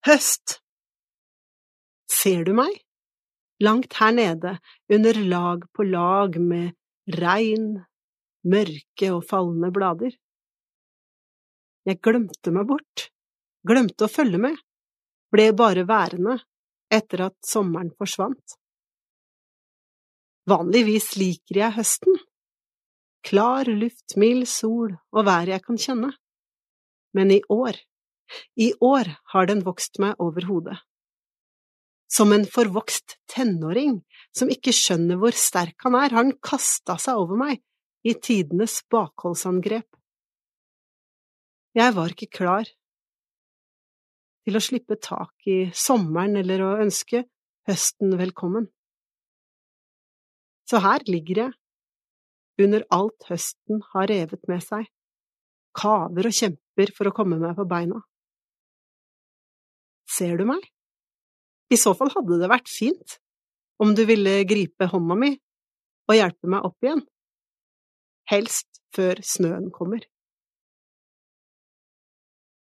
Høst! Ser du meg? Langt her nede, under lag på lag med regn, mørke og falne blader. Jeg glemte meg bort, glemte å følge med, ble bare værende etter at sommeren forsvant. Vanligvis liker jeg høsten. Klar luft, mild sol og vær jeg kan kjenne. Men i år, i år har den vokst meg over hodet. Som en forvokst tenåring som ikke skjønner hvor sterk han er, har han kasta seg over meg i tidenes bakholdsangrep. Jeg var ikke klar til å slippe tak i sommeren eller å ønske høsten velkommen. Så her ligger jeg, under alt høsten har revet med seg, kaver og kjemper for å komme meg på beina. Ser du meg? I så fall hadde det vært fint om du ville gripe hånda mi og hjelpe meg opp igjen, helst før snøen kommer.